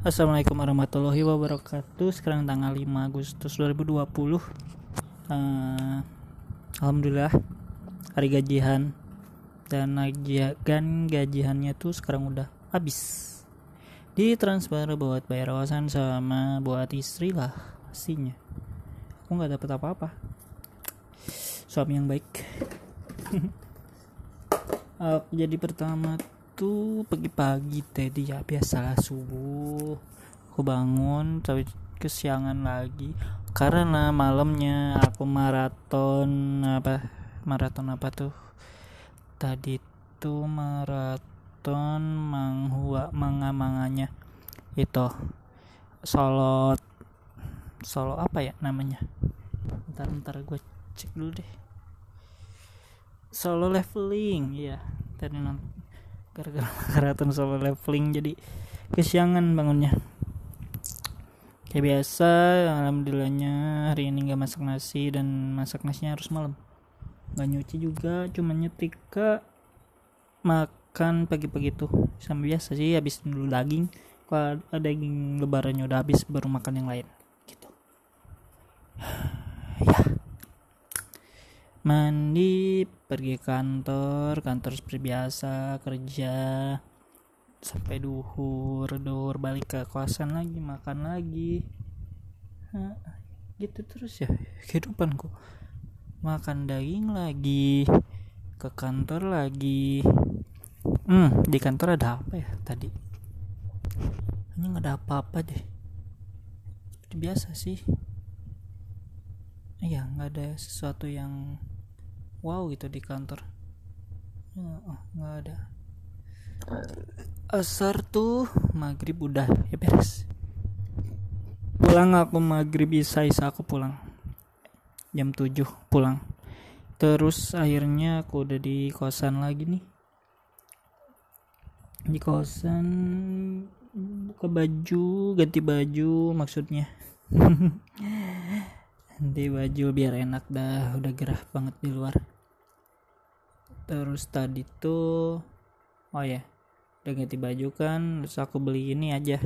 Assalamualaikum warahmatullahi wabarakatuh. Sekarang tanggal 5 Agustus 2020 uh, Alhamdulillah Hari gajian Dan kan gajiannya tuh sekarang udah habis. Di transfer buat bayar kawasan sama buat istri lah Pastinya. Aku gak dapet apa-apa. Suami yang baik. Uh, Jadi pertama itu pagi-pagi tadi ya biasalah subuh. Aku bangun tapi kesiangan lagi. Karena malamnya aku maraton apa maraton apa tuh? Tadi tuh maraton manghua manga manganya itu solo solo apa ya namanya? Ntar ntar gue cek dulu deh. Solo leveling ya tadi nonton gara-gara maraton solo leveling jadi kesiangan bangunnya. Kayak biasa alhamdulillahnya hari ini nggak masak nasi dan masak nasinya harus malam. Nggak nyuci juga cuma nyetika makan pagi-pagi tuh. Sama biasa sih habis dulu daging kalau daging lebarannya udah habis baru makan yang lain. Gitu. Ya mandi pergi kantor kantor seperti biasa kerja sampai duhur duhur balik ke kosan lagi makan lagi. Gitu terus ya kehidupanku. Makan daging lagi ke kantor lagi. Hmm di kantor ada apa ya tadi? Ini nggak ada apa-apa deh. Biasa sih. Iya nggak ada sesuatu yang wow gitu di kantor. Oh, nggak ada. Asar tuh maghrib udah ya beres. Pulang aku maghrib bisa isa aku pulang. Jam 7 pulang. Terus akhirnya aku udah di kosan lagi nih. Di kosan buka baju ganti baju maksudnya ganti baju biar enak dah udah gerah banget di luar. Terus tadi tuh oh ya udah ganti baju kan terus aku beli ini aja.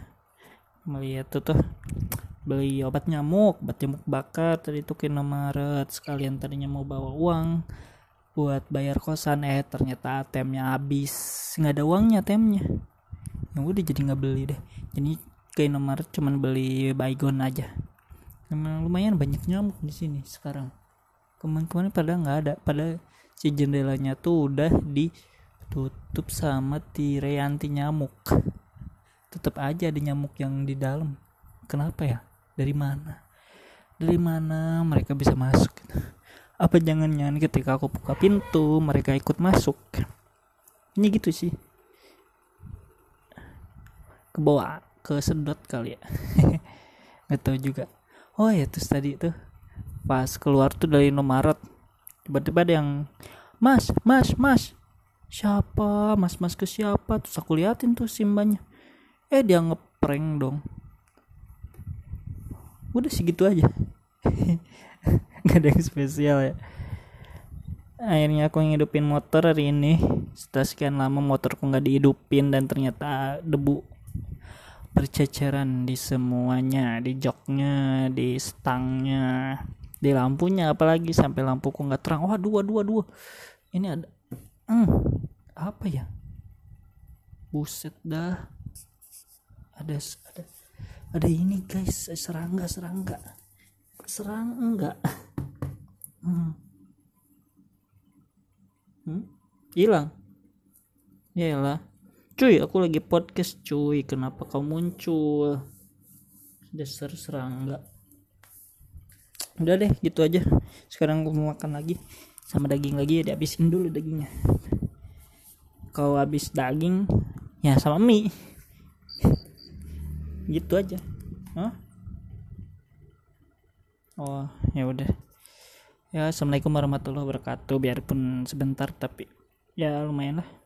Melihat tuh tuh beli obat nyamuk obat nyamuk bakar tadi tuh ke Maret sekalian tadinya mau bawa uang buat bayar kosan eh ternyata temnya habis. Nggak ada uangnya temnya. Ya udah jadi nggak beli deh. Jadi ke Maret cuman beli baygon aja emang lumayan banyak nyamuk di sini sekarang. Kemarin-kemarin pada nggak ada. Pada si jendelanya tuh udah ditutup sama tirai anti nyamuk. Tetap aja ada nyamuk yang di dalam. Kenapa ya? Dari mana? Dari mana mereka bisa masuk? Apa jangan-jangan ketika aku buka pintu mereka ikut masuk? Ini gitu sih. Ke bawah ke sedot kali ya. Nggak tahu juga oh ya terus tadi tuh pas keluar tuh dari Indomaret tiba-tiba ada yang mas mas mas siapa? Mas mas ke siapa? Terus aku liatin tuh simbanya. Eh dia ngeprank dong. Udah sih gitu aja. Nggak ada yang spesial ya. Akhirnya aku ngidupin motor hari ini. Setelah sekian lama motorku nggak dihidupin dan ternyata debu berceceran di semuanya di joknya di stangnya di lampunya apalagi sampai lampuku nggak terang. Waduh waduh waduh ini ada hmm, apa ya? Buset dah. Ada ada ada ini guys. Serangga serangga. Serang enggak hmm. hmm? hilang? Ya lah cuy aku lagi podcast cuy. Kenapa kau muncul? Dasar serangga udah deh gitu aja. Sekarang aku mau makan lagi. Sama daging lagi ya dihabisin dulu dagingnya. Kau habis daging ya sama mie. Gitu aja. Hah? oh ya udah. Ya assalamualaikum warahmatullahi wabarakatuh. Biarpun sebentar tapi ya lumayan lah